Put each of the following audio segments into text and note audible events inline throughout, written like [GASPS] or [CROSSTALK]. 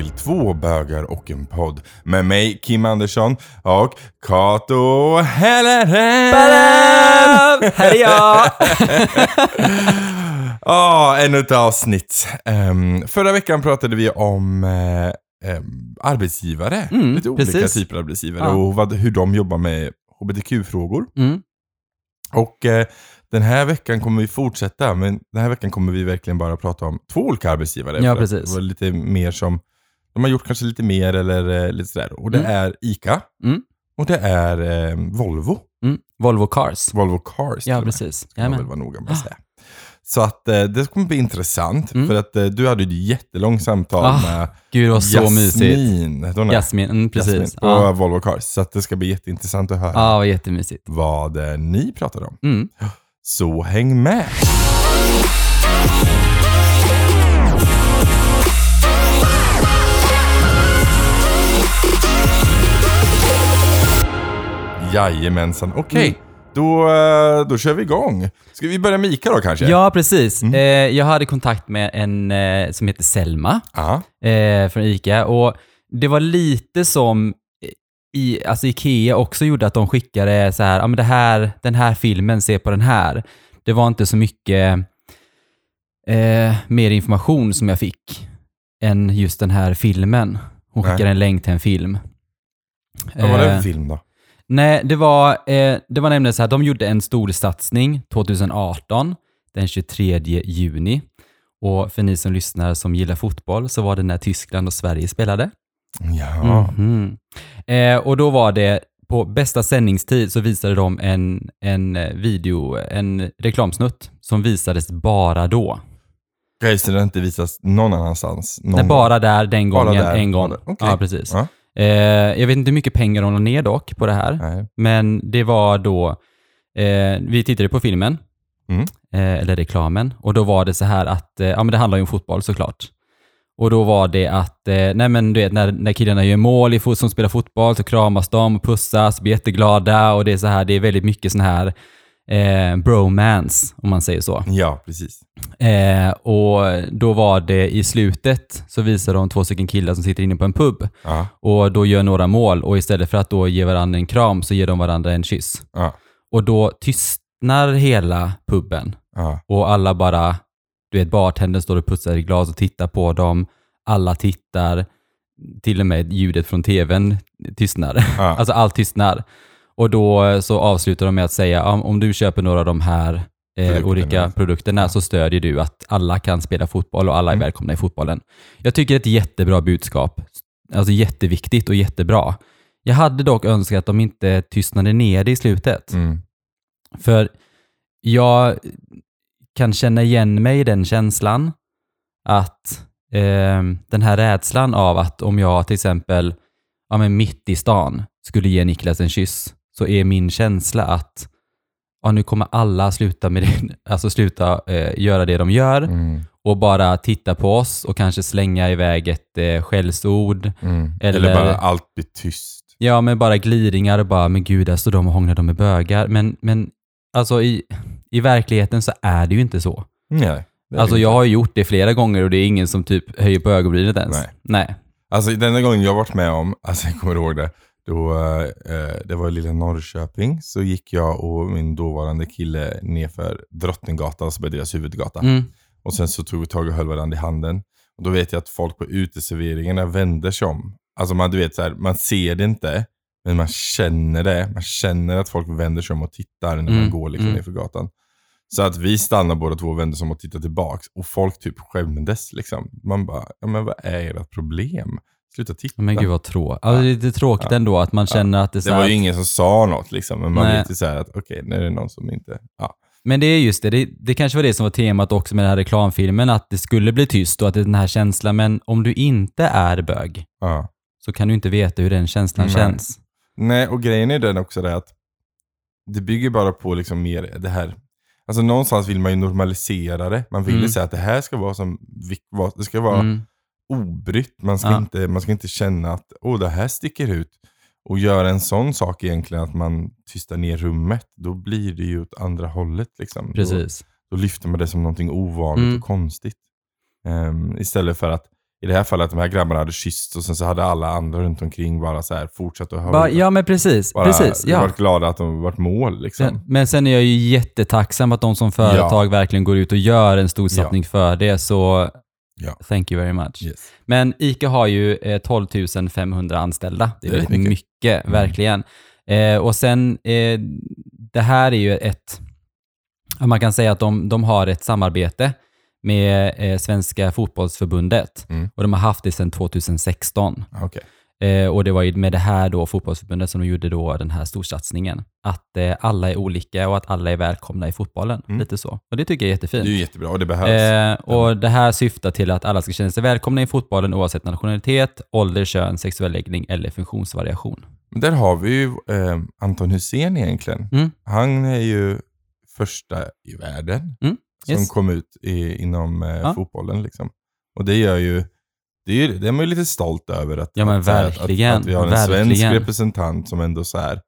till två bögar och en podd med mig Kim Andersson och Kato Helleren. Här är jag! [LAUGHS] Ja, ännu ett avsnitt. Ehm, förra veckan pratade vi om eh, ehm, arbetsgivare. Mm, Lite olika precis. typer av arbetsgivare Ja. och vad, hur de jobbar med hbtq-frågor. Mm. Och eh, den här veckan kommer vi fortsätta, men den här veckan kommer vi verkligen bara prata om två olika arbetsgivare. Ja, precis. Det var lite mer som, de har gjort kanske lite mer eller eh, lite sådär. Och det Mm. är ICA Mm. och det är eh, Volvo. Mm. Volvo Cars. Volvo Cars. till Ja, och med. precis. Väl Jajamän. vara noga med att säga. Så att eh, det kommer bli intressant, Mm. för att eh, du hade ju ett jättelångt samtal Ah, med Gud, det var så mysigt. Jasmin. hette hon det? Jasmin, mm, precis. Jasmin på Ja. Volvo Cars. Så att det ska bli jätteintressant att höra ja, vad jättemysigt. vad eh, ni pratade om. Mm. Så häng med! Jajamensan, okej. Mm. Då, eh, då kör vi igång. Ska vi börja med Ica då kanske? Ja, precis. Mm. Eh, jag hade kontakt med en eh, som heter Selma eh, från ICA och det var lite som i, alltså Ikea också gjorde att de skickade så här, ja men det här, den här filmen, se på den här. Det var inte så mycket eh, mer information som jag fick än just den här filmen. Hon Nej. skickade en länk till en film. Vad var det Eh, för film då? Nej, det var, eh, det var nämligen så här, de gjorde en stor satsning 2018, den 23 juni. Och för ni som lyssnar som gillar fotboll så var det när Tyskland och Sverige spelade. Ja. Mhm. Eh, och då var det, på bästa sändningstid så visade de en, en eh, video, en reklamsnutt som visades bara då. Okej, så det inte visas någon annanstans? Någon Nej, bara där, den gången, där, en gång. Okej. Ja, precis. Ja. Eh, jag vet inte hur mycket pengar de la ner dock på det här. Nej. Men det var då, eh, vi tittade på filmen, Mm. eh, eller reklamen, och då var det så här att, eh, ja men det handlar ju om fotboll såklart. Och då var det att, eh, nej men du vet när, när killarna gör mål i fot, som spelar fotboll så kramas de och pussas, blir jätteglada och det är så här, det är väldigt mycket sån här eh, bromance, om man säger så. Ja, precis. Eh, och då var det i slutet så visar de två stycken killar som sitter inne på en pub Ja. och då gör några mål och istället för att då ge varandra en kram så ger de varandra en kyss. Ja. Och då tystnar hela puben Ja. och alla bara, du vet bartendern står och putsar i glas och tittar på dem. Alla tittar, till och med ljudet från tvn tystnar. [LAUGHS] Alltså allt tystnar. Och då så avslutar de med att säga, om, du köper några av de här eh, olika produkterna så stödjer du att alla kan spela fotboll och alla är Mm. välkomna i fotbollen. Jag tycker det är ett jättebra budskap. Alltså jätteviktigt och jättebra. Jag hade dock önskat att de inte tystnade ner det i slutet. Mm. För jag kan känna igen mig i den känslan att eh, den här rädslan av att om jag till exempel ja, men mitt i stan skulle ge Niklas en kyss så är min känsla att ja, nu kommer alla sluta, med det, [LAUGHS] alltså sluta eh, göra det de gör Mm. och bara titta på oss och kanske slänga iväg ett eh, skällsord. Mm. Eller- Eller, bara allt blir tyst. Ja, men bara gliringar och bara, men gud, där står de och hånglar, de är bögar. Men, men alltså i, i verkligheten så är det ju inte så. Nej. Alltså jag har gjort det flera gånger och det är ingen som typ höjer på ögonbrynet ens. Nej. Nej. Alltså den enda gången jag varit med om, alltså jag kommer ihåg det, då, eh, det var i lilla Norrköping, så gick jag och min dåvarande kille nerför Drottninggatan, är deras huvudgata. Mm. Och sen så tog vi tag och höll varandra i handen. Och då vet jag att folk på uteserveringarna vänder sig om. Alltså man, du vet, så här, man ser det inte, men man känner det. Man känner att folk vänder sig om och tittar när man Mm, går liksom mm. nerför gatan. Så att vi stannar båda två och vänder oss om och tittar tillbaks. Och folk typ skämdes liksom. Man bara, ja men vad är ert problem? Sluta titta. Men gud vad tråkigt. Alltså, det är lite tråkigt Ja. ändå att man känner att det är så det var här ju att, ingen som sa något liksom, men man Nej. vet ju så här att okej, nu är det någon som inte, ja. Men det är just det. det, det kanske var det som var temat också med den här reklamfilmen, att det skulle bli tyst och att det är den här känslan, men om du inte är bög ja. så kan du inte veta hur den känslan Nej. känns. Nej, och grejen är den också där att det bygger bara på liksom mer det här. Alltså någonstans vill man ju normalisera det. Man vill ju Mm. säga att det här ska vara som, det ska vara Mm. Obrytt. Man ska, Ja. inte, man ska inte känna att oh, det här sticker ut. Och göra en sån sak egentligen att man tystar ner rummet, då blir det ju åt andra hållet. Liksom. Precis. Då, då lyfter man det som någonting ovanligt Mm. och konstigt. Ehm, istället för att i det här fallet att de här grabbarna hade kysst och sen så hade alla andra runt omkring bara så här fortsatt att höra. Bara, ja, men precis. bara precis ja. varit glada att de varit mål liksom. Sen, men sen är jag ju jättetacksam att de som företag verkligen går ut och gör en stor satsning för det, så Ja. thank you very much. Yes. Men ICA har ju eh, 12 500 anställda. Det är Det är väldigt mycket. mycket, Mm. verkligen. Eh, och sen, eh, det här är ju ett, man kan säga att de, de har ett samarbete med eh, Svenska fotbollsförbundet Mm. och de har haft det sedan 2016. Okej. Eh, och det var ju med det här då fotbollsförbundet som de gjorde då den här storsatsningen. Att eh, alla är olika och att alla är välkomna i fotbollen. Mm. Lite så. Och det tycker jag är Det jättefint. är ju jättebra och det behövs. Eh, och det här syftar till att alla ska känna sig välkomna i fotbollen oavsett nationalitet, ålder, kön, sexuell läggning eller funktionsvariation. Men där har vi ju eh, Anton Hussein egentligen. Mm. Han är ju första i världen Mm, som yes. kom ut i, inom eh, Ja. fotbollen. Liksom. Och det gör ju, det är, ju- det är man ju lite stolt över. Att, Ja, men verkligen, Att, att vi har en verkligen. svensk representant som ändå så här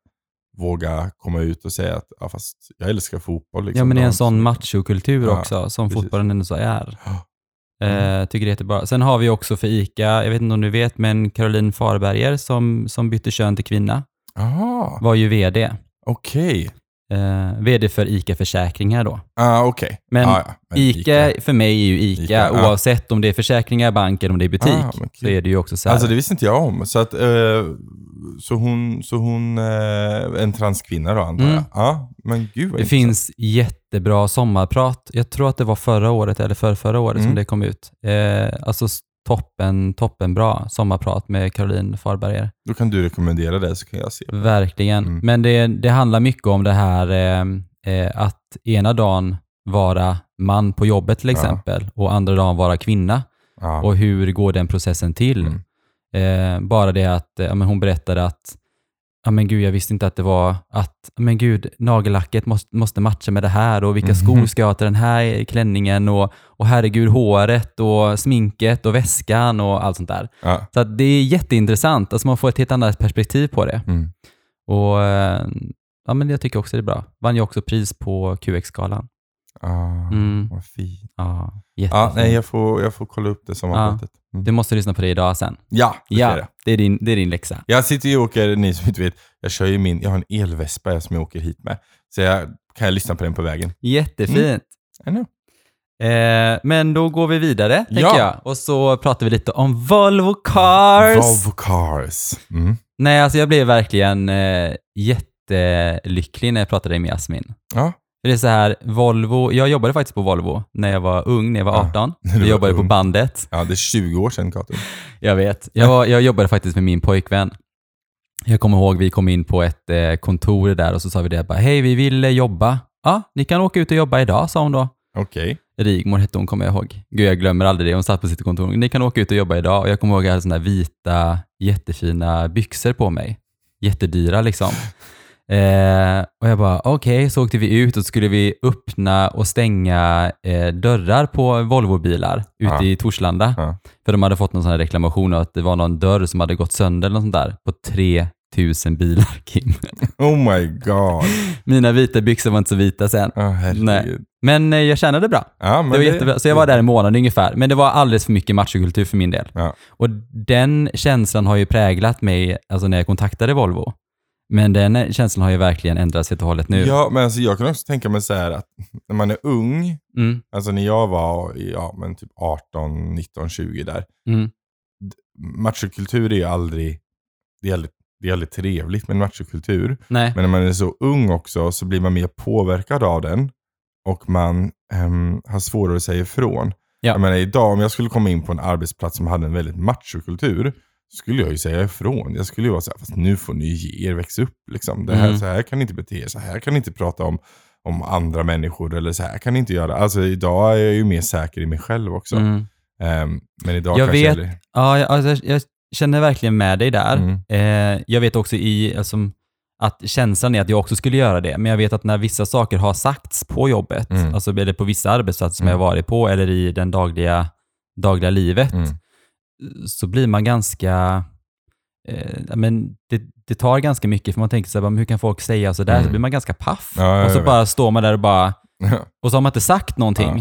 vågar komma ut och säga att ja, fast jag älskar fotboll. Liksom. Ja, men det är en sån machokultur Ja, också, som precis. fotbollen ändå så är. Ja. [GASPS] Eh, tycker det är jättebra. Sen har vi också för ICA, jag vet inte om du vet, men Caroline Farberger som, som bytte kön till kvinna, Jaha, var ju VD. okej. Eh, VD för ICA Försäkringar då. Ah, okej. Men ah, ja. Men ICA, för mig är ju ICA, Ica, oavsett om det är försäkringar, bank eller om det är butik, Ah, men så är det ju också så här. Alltså det visste inte jag om. Så, att, eh, så hon, så hon eh, en transkvinna då antar Mm. jag? Ja, men gud Det finns jättebra sommarprat. Jag tror att det var förra året eller för förra året som Mm. det kom ut. Eh, alltså toppen, toppen bra sommarprat med Caroline Farberger. Då kan du rekommendera det så kan jag se. Verkligen. Mm. Men det, det handlar mycket om det här eh, eh, att ena dagen vara man på jobbet till Ja. exempel och andra dagen vara kvinna. Ja. Och hur går den processen till? Mm. Eh, bara det att eh, ja, hon berättade att ja men gud, jag visste inte att det var att, men gud, nagellacket måste, måste matcha med det här och vilka Mhm. skor ska jag ha till den här klänningen och, och herregud, håret och sminket och väskan och allt sånt där. Ja. Så det är jätteintressant, alltså man får ett helt annat perspektiv på det. Mm. Och eh, ja, men jag tycker också det är bra. Vann ju också pris på QX-galan. Ah, Mm. Vad fint. Ja, jättefint. nej, jag får, jag får kolla upp det sommarpratet. Mm. Du måste lyssna på det idag sen. Ja, det Ja, jag. det är din, det är din läxa. Jag sitter ju och åker, ni som inte vet, jag kör ju min, jag har en elvespa som jag åker hit med. Så jag kan jag lyssna på den på vägen. Jättefint. Know. Eh, men då går vi vidare, tänker Ja. jag. Och så pratar vi lite om Volvo Cars. Volvo Cars. Mm. Nej, alltså jag blev verkligen eh, jättelycklig när jag pratade med Jasmin. Ja. Det är så här, Volvo, jag jobbade faktiskt på Volvo när jag var ung, när jag var Ja, 18. när du Jag var jobbade på ung. bandet. ja, det är 20 år sedan Kato. Jag vet. Jag, var, jag jobbade faktiskt med min pojkvän. Jag kommer ihåg, vi kom in på ett eh, kontor där och så sa vi det bara, hej vi vill eh, jobba. Ja, ni kan åka ut och jobba idag, sa hon då. Okej. Rigmor hette hon, kommer jag ihåg. Gud, jag glömmer aldrig det. Hon satt på sitt kontor. Ni kan åka ut och jobba idag. Och jag kommer ihåg att jag hade här vita, jättefina byxor på mig. Jättedyra liksom. Eh, och jag bara, okej, så åkte vi ut och skulle vi öppna och stänga eh, dörrar på Volvobilar ute Ja. i Torslanda. Ja. För de hade fått någon sån här reklamation att det var någon dörr som hade gått sönder eller något sånt där på 3000 bilar, [LAUGHS] Kim. Oh my god. Mina vita byxor var inte så vita sen. Oh. Nej. Men eh, jag tjänade bra. Ja, men Det var jättebra. Så jag var där en månad ungefär. Men det var alldeles för mycket machokultur för min del. Och den känslan har ju präglat mig alltså när jag kontaktade Volvo. Men den känslan har ju verkligen ändrats helt och hållet nu. Ja, men alltså jag kan också tänka mig så här att när man är ung, Mm, alltså när jag var ja, men typ 18, 19, 20 där. mm, Machokultur är ju aldrig, det är aldrig, det är aldrig trevligt med machokultur. nej. Men när man är så ung också så blir man mer påverkad av den. Och man ehm, har svårare att säga ifrån. Ja. Jag menar idag om jag skulle komma in på en arbetsplats som hade en väldigt machokultur. Skulle jag ju säga ifrån. Jag skulle ju vara såhär, fast nu får ni ge er, växa upp. Liksom. Det här, Mm. Så här kan ni inte bete er, så här kan ni inte prata om, om andra människor. Eller så här kan ni inte göra. Alltså idag är jag ju mer säker i mig själv också. Mm. Ehm, men idag Jag kanske... vet- Eller, Ja, jag, alltså, jag känner verkligen med dig där. Mm. Eh, jag vet också i, alltså, att känslan är att jag också skulle göra det. Men jag vet att när vissa saker har sagts på jobbet, Mm. alltså eller på vissa arbetsplatser som Mm. jag har varit på, eller i den dagliga, dagliga livet, Mm. Så blir man ganska... Eh, ja, men det, det tar ganska mycket, för man tänker så här, hur kan folk säga sådär? Mm. Så blir man ganska paff. Ja, jag och så bara står man där och bara... Ja. Och så har man inte sagt någonting.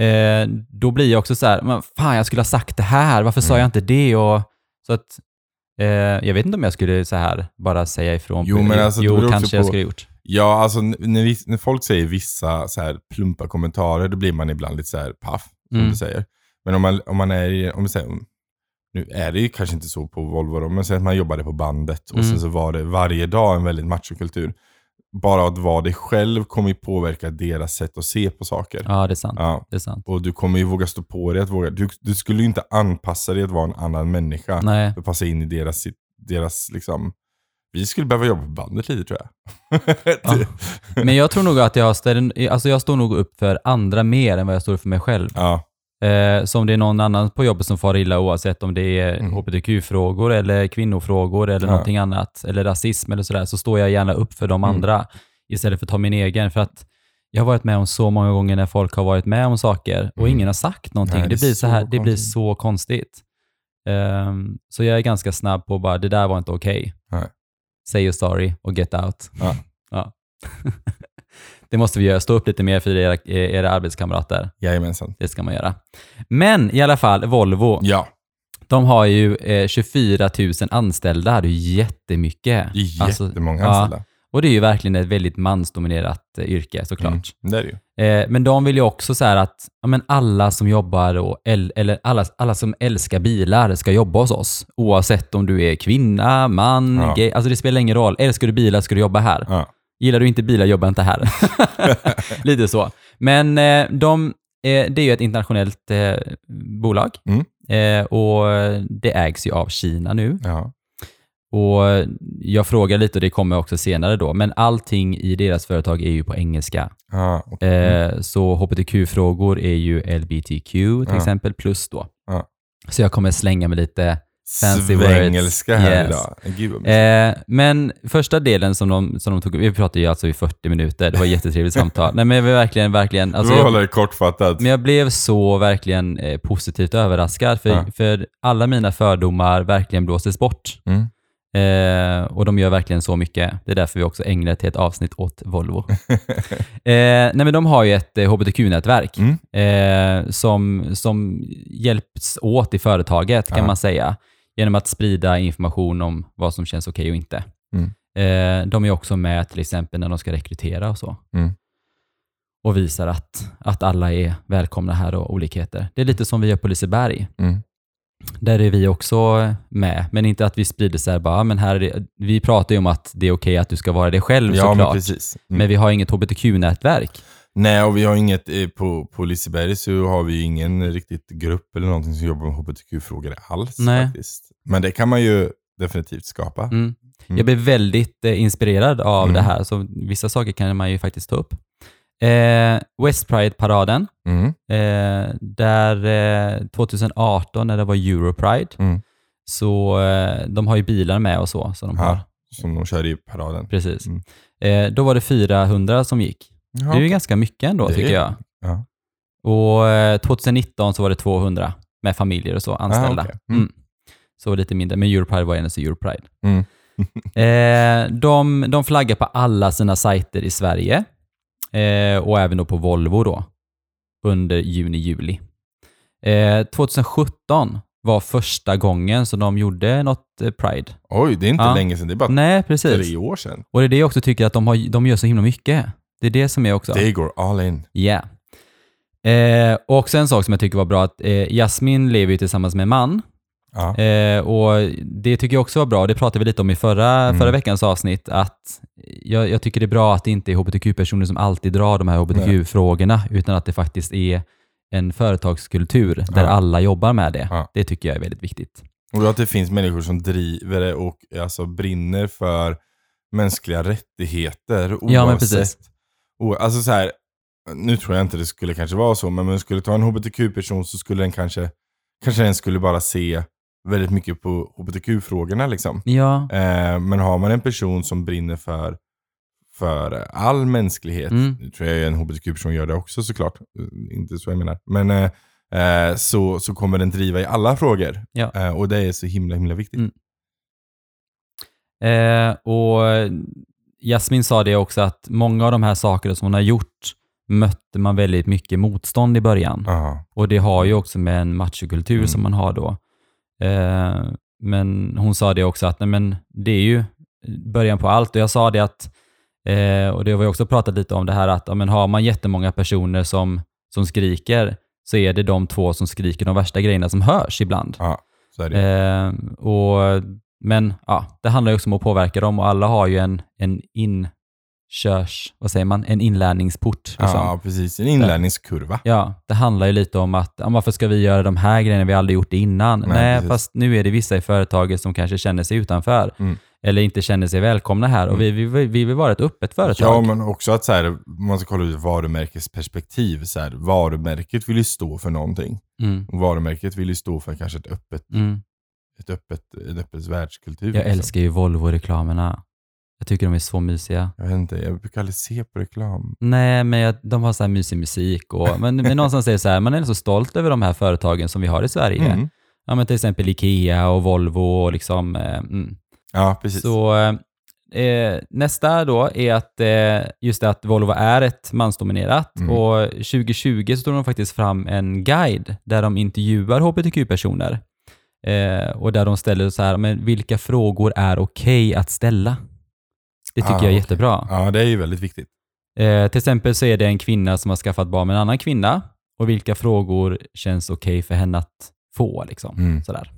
eh, då blir jag också så här, men fan jag skulle ha sagt det här, varför sa Mm. jag inte det? Och, så att, eh, jag vet inte om jag skulle så här bara säga ifrån. Jo, men alltså, jo kanske jag på- skulle ha gjort. Ja, alltså när, när folk säger vissa så här plumpa kommentarer, då blir man ibland lite så här paff, som Mm. du säger. Men om man, om man är i, om säger, nu är det ju kanske inte så på Volvo då, men säg att man jobbade på bandet och Mm. sen så var det varje dag en väldigt machokultur. Bara att vara dig själv kommer ju påverka deras sätt att se på saker. Ja, det är sant. Ja. Det är sant. Och du kommer ju våga stå på dig att våga. Du, du skulle ju inte anpassa dig att vara en annan människa. Nej. För att passa in i deras, deras liksom... Vi skulle behöva jobba på bandet lite tror jag. [LAUGHS] Ja. Men jag tror nog att jag, ställer, alltså jag står nog upp för andra mer än vad jag står upp för mig själv. ja. Eh, så om det är någon annan på jobbet som far illa oavsett om det är Mm. hbtq-frågor eller kvinnofrågor eller Ja. någonting annat, eller rasism eller sådär, så står jag gärna upp för de Mm. andra istället för att ta min egen. För att jag har varit med om så många gånger när folk har varit med om saker och Mm. ingen har sagt någonting. Nej, det, det blir så här, det blir konstigt. så konstigt. Ehm, så jag är ganska snabb på bara, det där var inte okej. Nej. Say your sorry och get out. Ja. [LAUGHS] Ja. Det måste vi göra. Stå upp lite mer för era, era arbetskamrater. Jajamensan. Det ska man göra. Men i alla fall, Volvo. Ja, De har ju eh, 24 000 anställda. Det är ju jättemycket. det är Alltså, jättemånga ja, anställda. Och det är ju verkligen ett väldigt mansdominerat eh, yrke såklart. Mm, det är det ju. Eh, men de vill ju också så att ja, men alla som jobbar, och, el- eller alla, alla som älskar bilar ska jobba hos oss. Oavsett om du är kvinna, man, Ja. gay. Alltså det spelar ingen roll. Älskar du bilar ska du jobba här. Ja. Gillar du inte bilar, jobba inte här. [LAUGHS] Lite så. Men eh, de, eh, det är ju ett internationellt eh, bolag Mm. och det ägs ju av Kina nu. Ja. Och jag frågar lite och det kommer också senare då, men allting i deras företag är ju på engelska. Ja, okej. Mm. Så hbtq-frågor är ju LBTQ till Ja. exempel, plus då. Ja. Så jag kommer slänga med lite fancy words. Svängelska här Yes. idag. Gud. Eh, men första delen som de, som de tog vi pratade ju alltså i 40 minuter, det var ett [LAUGHS] jättetrevligt samtal. Nej men jag var verkligen, verkligen, alltså du håller det kortfattat. men jag blev så verkligen eh, positivt överraskad, för, Ja. för alla mina fördomar verkligen blåses bort. Mm. Eh, och de gör verkligen så mycket. Det är därför vi också ägnar ett helt avsnitt åt Volvo. [LAUGHS] eh, nej men de har ju ett eh, hbtq-nätverk Mm. eh, som, som hjälps åt i företaget kan Ja. man säga. Genom att sprida information om vad som känns okej och inte. Mm. Eh, de är också med till exempel när de ska rekrytera och så. Mm. Och visar att, att alla är välkomna här och olikheter. Det är lite som vi gör på Liseberg. Mm. Där är vi också med, men inte att vi sprider så här bara, "Ah, men här är det, vi pratar ju om att det är okej att du ska vara dig själv Ja, men såklart. precis. Mm. Men vi har inget hbtq-nätverk. Nej, och vi har inget, eh, på, på Liseberg så har vi ingen riktigt grupp eller någonting som jobbar med hbtq-frågor alls Nej. faktiskt. Men det kan man ju definitivt skapa. Mm. Mm. Jag blev väldigt eh, inspirerad av Mm. det här, så vissa saker kan man ju faktiskt ta upp. Eh, West Pride-paraden, Mm. eh, där eh, 2018 när det var Europride, Mm. så eh, de har ju bilar med och så. så de har. Som de kör i paraden. Precis. Mm. Eh, då var det 400 som gick. Ja, Det är ju ganska mycket ändå Det tycker jag. Ja. Och eh, 2019 så var det 200 med familjer och så anställda. Ah, okej. Mm. Mm. Så lite mindre, men Europride var endast Europride. Mm. [LAUGHS] Eh, de, de flaggar på alla sina sajter i Sverige eh, och även då på Volvo då under juni-juli. Eh, 2017 var första gången som de gjorde något eh, Pride. Oj, det är inte Ja. länge sedan. Det är bara Nej, precis. tre år sedan. Och det är det jag också tycker att de, har, de gör så himla mycket. Det är det som är också... They går all in. Ja. Eh, och också en sak som jag tycker var bra, att eh, Jasmin lever ju tillsammans med en man. Ja. Eh, och det tycker jag också var bra, det pratade vi lite om i förra, Mm. förra veckans avsnitt, att jag, jag tycker det är bra att det inte är hbtq-personer som alltid drar de här hbtq-frågorna, utan att det faktiskt är en företagskultur där Ja. alla jobbar med det. Ja. Det tycker jag är väldigt viktigt. Och att det finns människor som driver det och alltså brinner för mänskliga rättigheter oavsett. Alltså så här, nu tror jag inte det skulle kanske vara så, men om man skulle ta en hbtq-person så skulle den kanske, kanske den skulle bara se väldigt mycket på hbtq-frågorna liksom. Ja, Eh, men har man en person som brinner för, för all mänsklighet, Mm. nu tror jag en hbtq-person gör det också såklart, Eh, inte så jag menar, men eh, eh, så, så kommer den driva i alla frågor. Ja. Eh, och det är så himla himla viktigt. Mm. Eh, och Jasmin sa det också att många av de här sakerna som hon har gjort mötte man väldigt mycket motstånd i början. Ja. Och det har ju också med en machokultur Mm. som man har då. Eh, men hon sa det också att nej, men det är ju början på allt. Och jag sa det att, eh, och det har vi också pratat lite om det här att ja, men har man jättemånga personer som, som skriker så är det de två som skriker de värsta grejerna som hörs ibland. ja. Eh, och, men ja, det handlar ju också om att påverka dem och alla har ju en, en inkörs, vad säger man, en inlärningsport. Liksom. Ja, precis. En inlärningskurva. Ja, det handlar ju lite om att ja, varför ska vi göra de här grejerna, vi aldrig gjort innan. Nej, Nej, fast nu är det vissa i företaget som kanske känner sig utanför Mm. eller inte känner sig välkomna här och vi, vi, vi vill vara ett öppet företag. Ja, men också att så här, man ska kolla ut varumärkesperspektiv. Så här, varumärket vill ju stå för någonting. mm, Och varumärket vill ju stå för kanske ett öppet, mm. Ett öppet, en öppet världskultur. Jag liksom. älskar ju Volvo-reklamerna. Jag tycker de är så mysiga. Jag vet inte, jag brukar aldrig se på reklam. Nej, men jag, de har så här mysig musik och men, men någonstans det så här, man är så stolt över de här företagen som vi har i Sverige. Mm. Ja, men till exempel Ikea och Volvo och liksom, eh, mm. Ja, precis. Så eh, nästa då är att eh, just det att Volvo är ett mansdominerat Mm. och 2020 så tog de faktiskt fram en guide där de intervjuar hbtq-personer eh, och där de ställer så här, men vilka frågor är okej att ställa? Det tycker Ah, jag är okej. jättebra. Ja, det är ju väldigt viktigt. Eh, till exempel så är det en kvinna som har skaffat barn med en annan kvinna och vilka frågor känns okej för henne att få. Liksom. Mm. Sådär.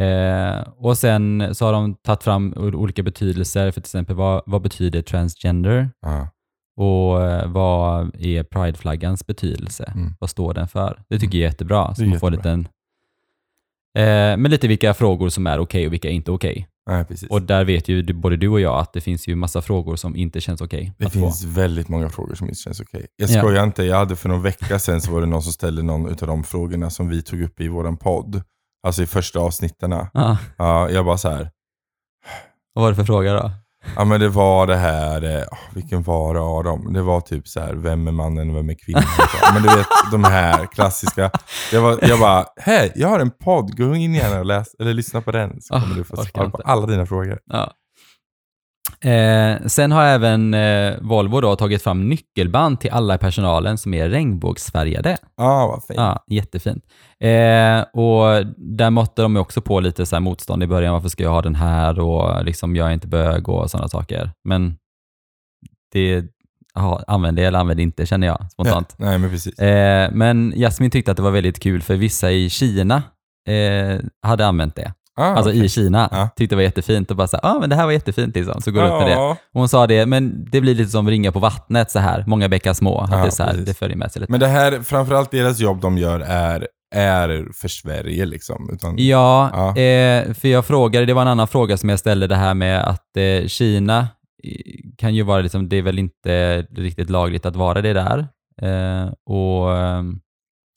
Eh, och sen så har de tagit fram olika betydelser för till exempel vad, vad betyder transgender Ja. och eh, vad är prideflaggans betydelse? Mm. Vad står den för? Det tycker jag är jättebra. Så är man får jättebra. lite en, eh, men lite vilka frågor som är okej och vilka inte okej. Nej, precis. Och där vet ju både du och jag att det finns ju massa frågor som inte känns okej det att finns få. väldigt många frågor som inte känns okej. Jag Ja. skojar inte, jag hade för någon vecka sedan så var det någon som ställde någon av de frågorna som vi tog upp i våran podd. Alltså i första avsnitterna. Ja, Ja, jag bara så här. vad var det för fråga då? Ja men det var det här, åh, vilken var det av dem? Det var typ så här, vem är mannen och vem är kvinnan? [LAUGHS] men du vet, de här klassiska. Jag, var, jag bara, hej, jag har en podd, gå in gärna och läs, eller lyssna på den så Ah, kommer du få svar på alla dina frågor. Ja. Eh, sen har även eh, Volvo då tagit fram nyckelband till alla i personalen som är regnbågsfärgade. Ja, ah, vad fint. Ja, jättefint. Eh, och där måtte de också på lite så här motstånd i början. Varför ska jag ha den här och liksom jag är inte bög och sådana saker. Men det ja, använd det eller använd inte känner jag spontant. Nej, men precis. Eh, men Jasmin tyckte att det var väldigt kul för vissa i Kina eh, hade använt det. Ah, alltså okej. i Kina. Ja. Tyckte det var jättefint och bara så här, ah, men det här var jättefint liksom. Så går det upp med det. Och hon sa det, men det blir lite som ringa på vattnet så här. Många bäckar små. Att det, är så här, precis. det följer med sig lite. Men det här, framförallt deras jobb de gör är, är för Sverige liksom. Utan, Ja. Eh, för jag frågade, det var en annan fråga som jag ställde det här med att eh, Kina kan ju vara liksom, det är väl inte riktigt lagligt att vara det där. Eh, och eh,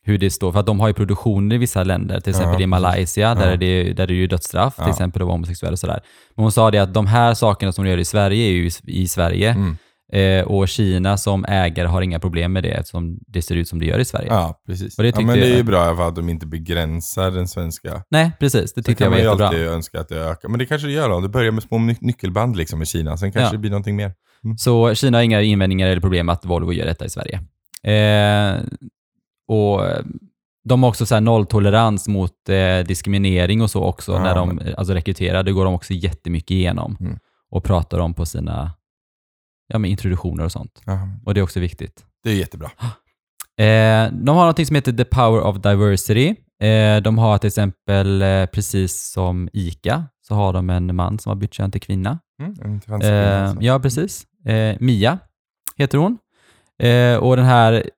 hur det står, för att de har ju produktioner i vissa länder, till Ja, exempel i precis. Malaysia, där, Ja. är det, där är det ju dödsstraff, Ja. till exempel att vara homosexuell och sådär. Men hon sa det att de här sakerna som de gör i Sverige är ju i- i Sverige, Mm. eh, och Kina som ägare har inga problem med det eftersom det ser ut som det gör i Sverige. Ja, precis. Och det ja, men det är ju bra att de inte begränsar den svenska. Nej, precis. Det Sen tyckte kan jag var man ju jättebra. alltid önska att det ökar. Men det kanske det gör då. Det börjar med små ny- nyckelband liksom i Kina. Sen kanske Ja. det blir någonting mer. Så Kina har inga invändningar eller problem att Volvo gör detta i Sverige. Eh, och eh, de har också så här nolltolerans mot eh, diskriminering och så också Ja, när de men- alltså rekryterar. Det går de också jättemycket igenom Mm. och pratar om på sina ja, men introduktioner och sånt. Ja, Och det är också viktigt. det är jättebra. [GASPS] Eh, de har något som heter The Power of Diversity. Eh, de har till exempel, eh, precis som ICA, så har de en man som har bytt kön till kvinna. Mm, Eh, alltså. ja, precis. Eh, Mia heter hon. Eh, och den här,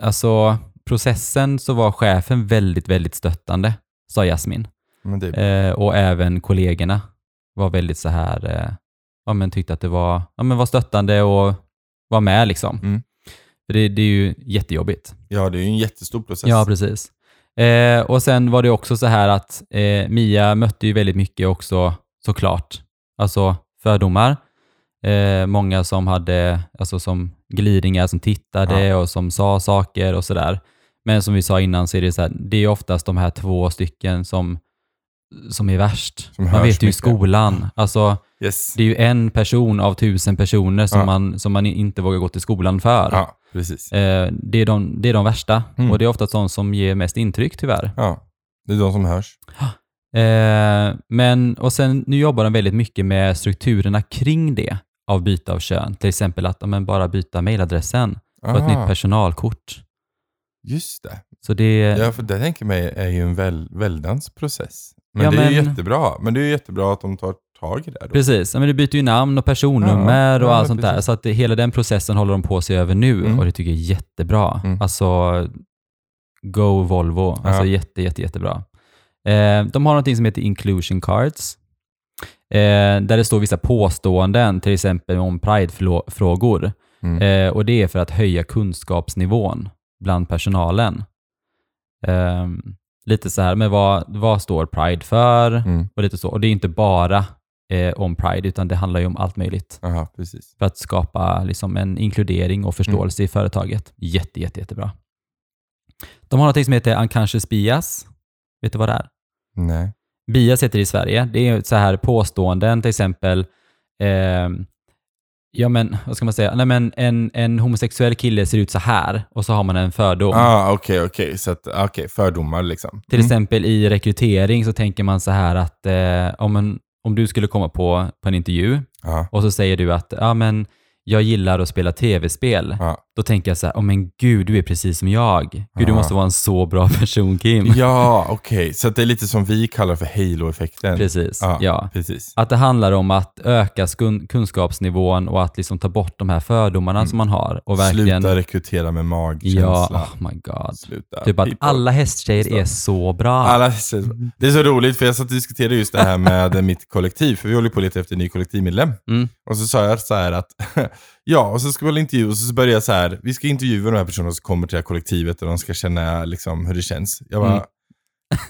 alltså processen så var chefen väldigt, väldigt stöttande, sa Jasmin. Eh, och även kollegorna var väldigt så här, eh, ja men tyckte att det var, ja men var stöttande och var med liksom. Mm. För det, det är ju jättejobbigt. Ja, det är ju en jättestor process. Ja, precis. Eh, och sen var det också så här att eh, Mia mötte ju väldigt mycket också såklart, alltså fördomar. Eh, många som hade, alltså som glidningar som tittade och som sa saker och sådär. Men som vi sa innan så är det så här, det är oftast de här två stycken som, som är värst. Som man vet ju i skolan. Alltså, Yes. det är ju en person av tusen personer som, Ja. man, som man inte vågar gå till skolan för. Ja. Eh, det, är de, det är de värsta. Mm. Och det är ofta de som ger mest intryck tyvärr. Ja, det är de som hörs. Eh, men, och sen, nu jobbar de väldigt mycket med strukturerna kring det av byte av kön. Till exempel att men bara byta mailadressen och ett nytt personalkort. Just det. Så det, Ja, för det tänker mig är ju en väl, väldans process. Men Ja, det är ju men- jättebra. Men det är ju jättebra att de tar tag i det. Då. Precis, ja, men du byter ju namn och personnummer Ja, och allt sånt där. precis. Så att det, hela den processen håller de på sig över nu Mm. och det tycker jag är jättebra. Mm. Alltså, go Volvo. Alltså jätte, jätte, jättebra. Eh, de har någonting som heter inclusion cards. Eh, där det står vissa påståenden, till exempel om pridefrågor. Mm. Eh, och det är för att höja kunskapsnivån bland personalen. Ehm, lite så här, men vad, vad står Pride för? Mm. Och lite så. Och det är inte bara eh, om Pride, utan det handlar ju om allt möjligt. Aha. För att skapa liksom, en inkludering och förståelse i företaget. Jätte, jätte, jättebra. De har något som heter unconscious bias. Vet du vad det är? Nej. Bias heter det i Sverige. Det är så här påståenden, till exempel, ehm, ja men, vad ska man säga, Nej, men en, en homosexuell kille ser ut så här och så har man en fördom. Ah, okej, okej. Så att, okej, fördomar liksom. Till Mm. exempel i rekrytering så tänker man så här att eh, om, en, om du skulle komma på, på en intervju Ja, och så säger du att ja, men jag gillar att spela tv-spel. ja. Då tänker jag så här, oh, men gud, du är precis som jag. Gud, du Ah. måste vara en så bra [LAUGHS] person, Kim. ja okej. Så att det är lite som vi kallar för halo-effekten. Precis, Ja, ja. precis. Att det handlar om att öka kunskapsnivån och att liksom ta bort de här fördomarna som man har. Och verkligen, Mm. Sluta rekrytera med magkänsla. ja, oh my god. Sluta. Typ att People. alla hästtjejer är så bra. Alla, det är så roligt för jag satt och diskuterade just det här med mitt kollektiv, för vi håller på att leta efter en ny kollektivmedlem. Mm. Och så sa jag så här att, [LAUGHS] ja, och så ska vi väl intervjua, och så började jag så här, vi ska intervjua de här personerna som kommer till det här kollektivet och de ska känna liksom hur det känns. Jag bara, Mm.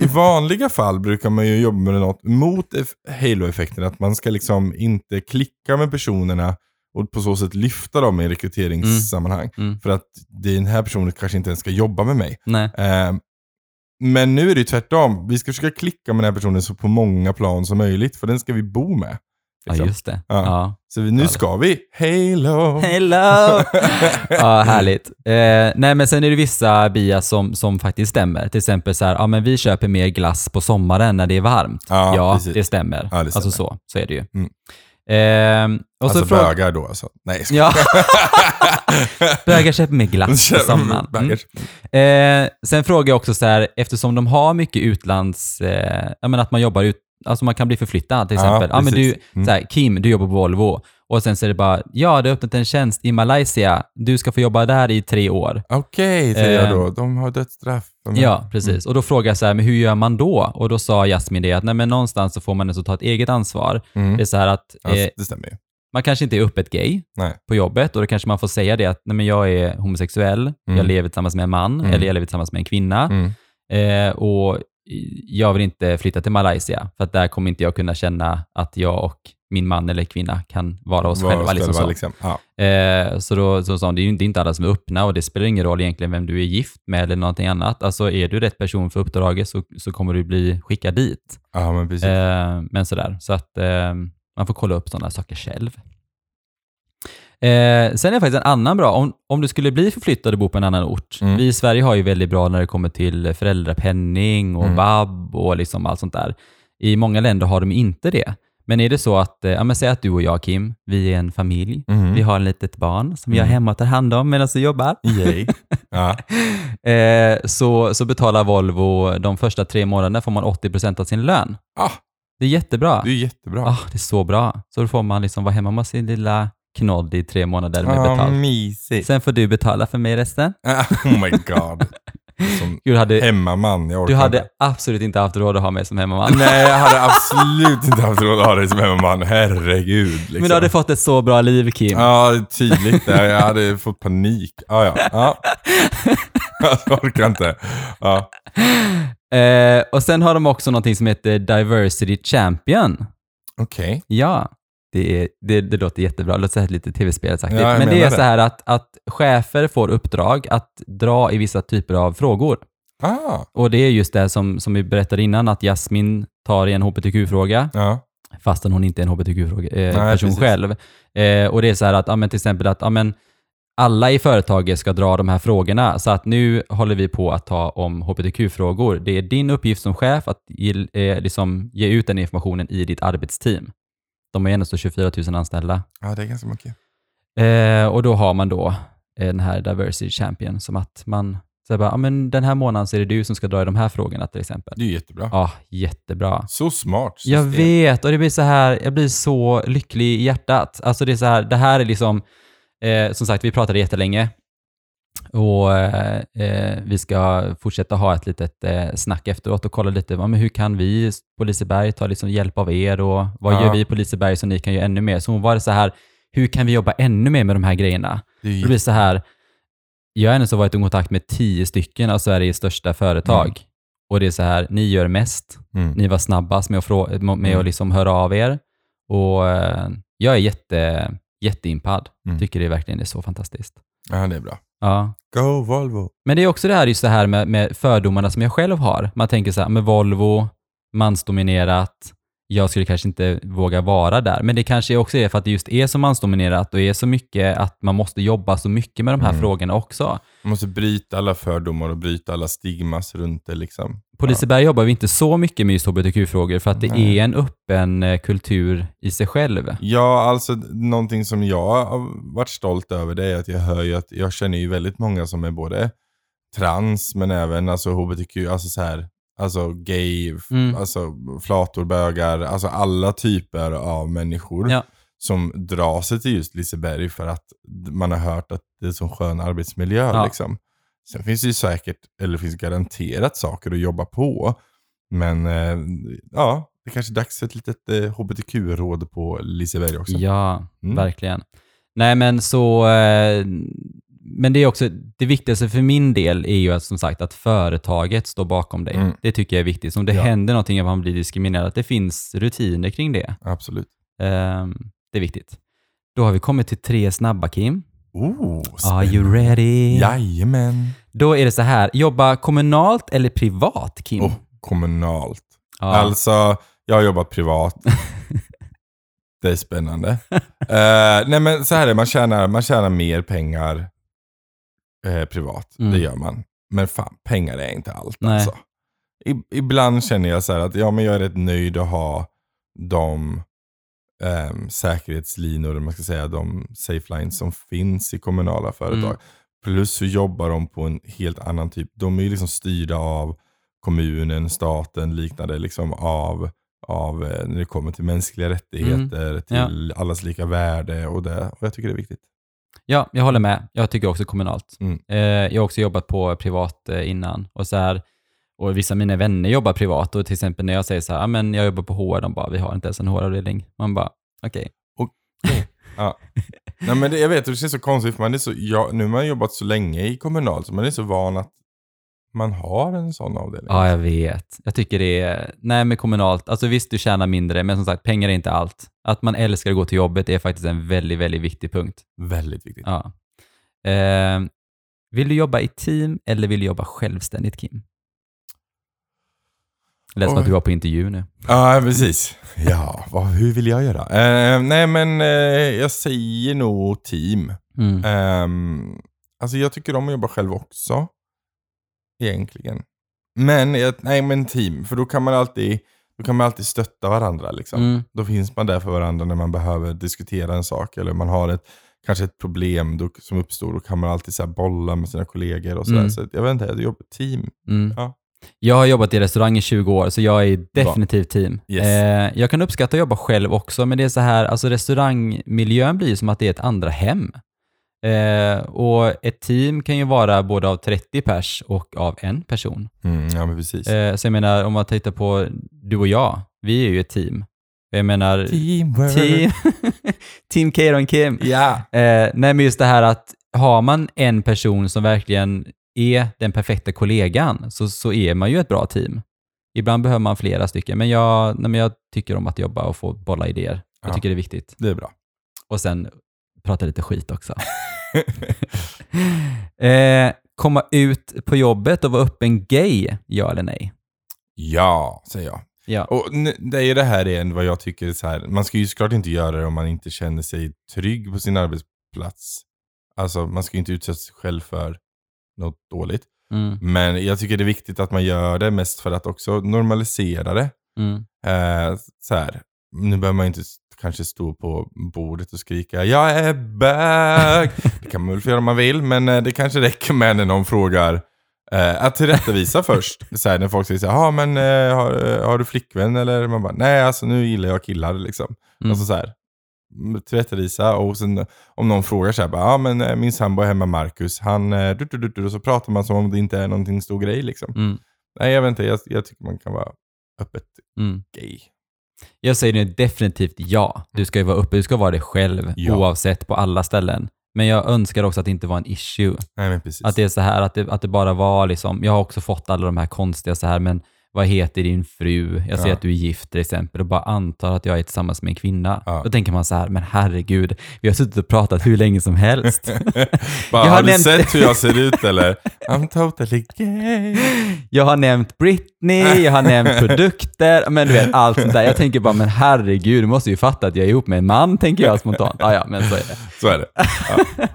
i vanliga fall brukar man ju jobba med något mot eff- halo-effekten, att man ska liksom inte klicka med personerna och på så sätt lyfta dem i rekryteringssammanhang. Mm. För att den här personen kanske inte ens ska jobba med mig. Eh, men nu är det tvärtom. Vi ska försöka klicka med den här personen så på många plan som möjligt, för den ska vi bo med. Ja, liksom. just det. Ja. Ja. Så vi, nu ska vi, Halo! Hello! [LAUGHS] ja, härligt. Eh, nej, men sen är det vissa bias som, som faktiskt stämmer. Till exempel så här, ja men vi köper mer glass på sommaren när det är varmt. Ja, Ja, det stämmer. Ja, det stämmer. Alltså så, så är det ju. Mm. Eh, och alltså så fråga- bögar då alltså. Nej, jag Ja. [LAUGHS] Bögar köper mer glass på sommaren. Mm. Bögar. Eh, sen frågar jag också så här, eftersom de har mycket utlands... Eh, jag menar att man jobbar ut... Alltså man kan bli förflyttad till Ja, exempel. Ja, men du. Mm. här, Kim, du jobbar på Volvo. Och sen så är det bara, ja, du har öppnat en tjänst i Malaysia. Du ska få jobba där i tre år. Okej, säger jag Eh, då. De har dödsstraff. Ja, precis. Och då frågar jag så här, men hur gör man då? Och då sa Jasmin det att nej, men någonstans så får man alltså ta ett eget ansvar. Mm. Det är så här att Ja, eh, det stämmer ju. man kanske inte är öppet gay Nej. på jobbet och då kanske man får säga det att nej, men jag är homosexuell, jag Mm. lever tillsammans med en man Mm. eller jag lever tillsammans med en kvinna Mm. eh, och jag vill inte flytta till Malaysia för att där kommer inte jag kunna känna att jag och min man eller kvinna kan vara oss själva. Liksom så. liksom. Ja. Eh, så då så sa hon, det är ju inte- inte alla som är öppna och det spelar ingen roll egentligen vem du är gift med eller någonting annat. Alltså är du rätt person för uppdraget så, så kommer du bli skickad dit. ja, men precis. Eh, men sådär, så att eh, man får kolla upp sådana saker själv. Eh, sen är det faktiskt en annan bra, om, om du skulle bli förflyttad och bo på en annan ort. Mm. Vi i Sverige har ju väldigt bra när det kommer till föräldrapenning och Mm. vab och liksom allt sånt där. I många länder har de inte det. Men är det så att, eh, ja men säg att du och jag Kim, vi är en familj. Mhm. Vi har ett litet barn som jag är Mm. hemma och tar hand om medan du jobbar. [LAUGHS] Ja. Eh, så, så betalar Volvo de första tre månaderna får man 80% av sin lön. Ah, Det är jättebra. det är jättebra. Ah, det är så bra. Så då får man liksom vara hemma med sin lilla knodd i tre månader med Ah, betalt. mysigt. Sen får du betala för mig resten. [LAUGHS] Ah, oh my god. Som [LAUGHS] Du hade, hemmaman, jag du hade inte. absolut inte haft råd att ha mig som hemmaman. [LAUGHS] Nej, jag hade absolut inte haft råd att ha dig som hemmaman. Herregud. Liksom. Men du hade fått ett så bra liv, Kim. Ja, tydligt. Jag hade fått panik. Ah, ja, ja. Jag orkar inte. Ja. Eh, och sen har de också någonting som heter Diversity Champion. Okej. Ja, det, är, det, det låter jättebra. Det låter lite tv-spelsaktigt. Ja, Men det är menar så det. här att, att chefer får uppdrag att dra i vissa typer av frågor. Ah, Och det är just det som, som vi berättade innan, att Jasmin tar i en hbtq-fråga, ja. fastän hon inte är en hbtq-person eh, själv. Eh, och det är så här att, ja, men till exempel att ja, men alla i företaget ska dra de här frågorna, så att nu håller vi på att ta om hbtq-frågor. Det är din uppgift som chef att ge, eh, liksom, ge ut den informationen i ditt arbetsteam. De har ändå så 24 000 anställda. ja, det är ganska mycket. Eh, och då har man då eh, den här Diversity Champion, som att man säger bara, men den här månaden så är det du som ska dra i de här frågorna till exempel. Det är ju jättebra. Ja, jättebra. Så smart Jag system. vet, och det blir så här, jag blir så lycklig i hjärtat. Alltså det är så här, det här är liksom, eh, som sagt, vi pratade jättelänge och eh, eh, vi ska fortsätta ha ett litet eh, snack efteråt och kolla lite, ja, men hur kan vi på Liseberg ta liksom hjälp av er och vad Ja. gör vi på Liseberg så ni kan göra ännu mer? Så hon var så här, hur kan vi jobba ännu mer med de här grejerna? Det är Det blir så här, jag har ändå varit i kontakt med tio stycken av Sveriges största företag. Mm. Och det är så här, ni gör mest, mm. ni var snabbast med att, frå- med Mm. att liksom höra av er. Och eh, jag är jätte, jätteimpad. Mm. Tycker det verkligen är så fantastiskt. Ja, det är bra. Ja. Go Volvo. Men det är också det här, just det här med, med fördomarna som jag själv har. Man tänker så här, med Volvo, mansdominerat, jag skulle kanske inte våga vara där. Men det kanske också är för att det just är så mansdominerat och är så mycket att man måste jobba så mycket med de här Mm. frågorna också. Man måste bryta alla fördomar och bryta alla stigmas runt det liksom. På Liseberg jobbar vi inte så mycket med just hbtq-frågor för att det Nej. är en öppen eh, kultur i sig själv. Ja, alltså någonting som jag har varit stolt över det är att jag hör ju att jag känner ju väldigt många som är både trans men även alltså hbtq, alltså så här, alltså gay, Mm. alltså flator, bögar, alltså alla typer av människor Ja. som drar sig till just Liseberg för att man har hört att det är så skön arbetsmiljö. Ja. Liksom. Sen finns det ju säkert, eller finns garanterat saker att jobba på. Men eh, ja, det är kanske är dags för ett litet eh, hbtq-råd på Liseberg också. Ja, Mm. verkligen. Nej, men så... Eh, men det är också, det viktigaste för min del är ju att, som sagt att företaget står bakom dig. Mm. Det tycker jag är viktigt. Så om det Ja. händer någonting att man blir diskriminerad, att det finns rutiner kring det. Absolut. Ehm, det är viktigt. Då har vi kommit till tre snabba, Kim. Oh, Are you ready? Jajamän. Då är det så här, jobba kommunalt eller privat, Kim? Oh, kommunalt. ja. Alltså, jag har jobbat privat. [LAUGHS] det är spännande. Eh, nej men så här är det, man tjänar, man tjänar mer pengar eh, privat. Mm. Det gör man. Men fan, pengar är inte allt Nej. alltså. I, ibland känner jag så här att ja, men jag är rätt nöjd att ha de ehm, säkerhetslinor, man ska säga, de safe lines som finns i kommunala företag. Mm. Plus så jobbar de på en helt annan typ, de är liksom styrda av kommunen, staten, liknande, liksom av, av eh, när det kommer till mänskliga rättigheter, Mm. till allas lika värde och det. Och jag tycker det är viktigt. Ja, jag håller med. Jag tycker också kommunalt. Mm. Eh, jag har också jobbat på privat eh, innan. Och, så här, och vissa av mina vänner jobbar privat. Och till exempel när jag säger så här, "Ah, men jag jobbar på HR, de bara, vi har inte ens en HR-avdelning. Man bara, okej. Ja. Nej, men det, jag vet, det känns så konstigt, för man är så, ja, nu har man jobbat så länge i kommunal, så man är så van att man har en sån avdelning. Ja, jag vet. Jag tycker det är, nej men kommunalt, alltså visst du tjänar mindre, men som sagt, pengar är inte allt. Att man älskar att gå till jobbet är faktiskt en väldigt, väldigt viktig punkt. Väldigt viktigt. Ja. Eh, vill du jobba i team eller vill du jobba självständigt, Kim? Lät som att du var på intervju nu. Ja, precis. Ja, vad, hur vill jag göra? Eh, nej, men eh, jag säger nog team. Mm. Ehm, alltså jag tycker om att jobba själv också. Egentligen. Men, jag, nej men team, för då kan man alltid, då kan man alltid stötta varandra. Liksom. Mm. Då finns man där för varandra när man behöver diskutera en sak. Eller man har ett, kanske ett problem då, som uppstår. Då kan man alltid så bolla med sina kollegor. och sådär. Mm. Så jag vet inte, jag jobbar team. Mm. Ja. Jag har jobbat i restaurang i 20 år, så jag är definitivt team. Yes. Eh, jag kan uppskatta att jobba själv också, men det är så här, alltså restaurangmiljön blir som att det är ett andra hem. Eh, och ett team kan ju vara både av 30 pers och av en person. Mm, ja men precis. Eh, så jag menar, om man tittar på du och jag, vi är ju ett team. Jag menar, Teamwork. team, [LAUGHS] team Keiron Kim. Ja. Eh, nej, men just det här att har man en person som verkligen är den perfekta kollegan så, så är man ju ett bra team. Ibland behöver man flera stycken, men jag, nej, men jag tycker om att jobba och få bolla idéer. Jag Ja. tycker det är viktigt. Det är bra. Och sen prata lite skit också. [LAUGHS] [LAUGHS] eh, komma ut på jobbet och vara öppen gay? Ja eller nej? Ja, säger jag. Ja. Och det är det här igen vad jag tycker så här. Man ska ju såklart inte göra det om man inte känner sig trygg på sin arbetsplats. Alltså man ska ju inte utsätta sig själv för något dåligt. Mm, Men jag tycker det är viktigt att man gör det mest för att också normalisera det. mm, Eh, så här. Nu behöver man inte kanske stå på bordet och skrika jag är bög. [LAUGHS] det kan man väl få göra om man vill, men eh, det kanske räcker med när någon frågar eh, att tillrättavisa [LAUGHS] först. Så här, när folk säger så här, "Ja, men eh, har, eh, har du flickvän? Eller man bara, nej alltså nu gillar jag killar liksom. Mm. Alltså så här, mm, tillrättavisa och sen om någon frågar så här, ja men eh, min sambo hemma Marcus, han, eh, du, du, du, du, och så pratar man som om det inte är någonting stor grej liksom. mm, Nej jag vet inte, jag, jag tycker man kan vara öppet mm. gay. Jag säger nu definitivt ja. Du ska ju vara uppe, du ska vara dig själv Ja. oavsett på alla ställen. Men jag önskar också att det inte var en issue. Nej. Att det är så här, att det, att det bara var liksom, jag har också fått alla de här konstiga så här, men vad heter din fru? Jag ser Ja. att du är gift till exempel och bara antar att jag är tillsammans med en kvinna. Ja. Då tänker man så här, men herregud, vi har suttit och pratat hur länge som helst. [LAUGHS] Bara, Jag har har du nämnt- sett hur jag ser ut eller? [LAUGHS] I'm totally gay. Jag har nämnt Britney, jag har nämnt produkter, men du vet allt sånt där. Jag tänker bara, men herregud, du måste ju fatta att jag är ihop med en man, tänker jag spontant. Ja, ja, men så är det. Så är det. Ja.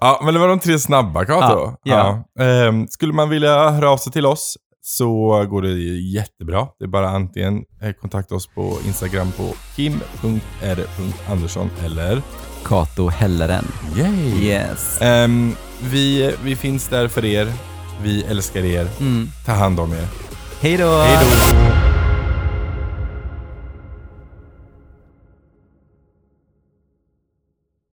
ja, men det var de tre snabba Kato. Ja. Ehm, skulle man vilja höra av sig till oss så går det jättebra. Det är bara antingen eh, kontakta oss på Instagram på kim.r.andersson eller Kato Helleren. yay. Yes. Ehm, vi, vi finns där för er. Vi älskar er. Mm. Ta hand om er. Hej då! Hej då!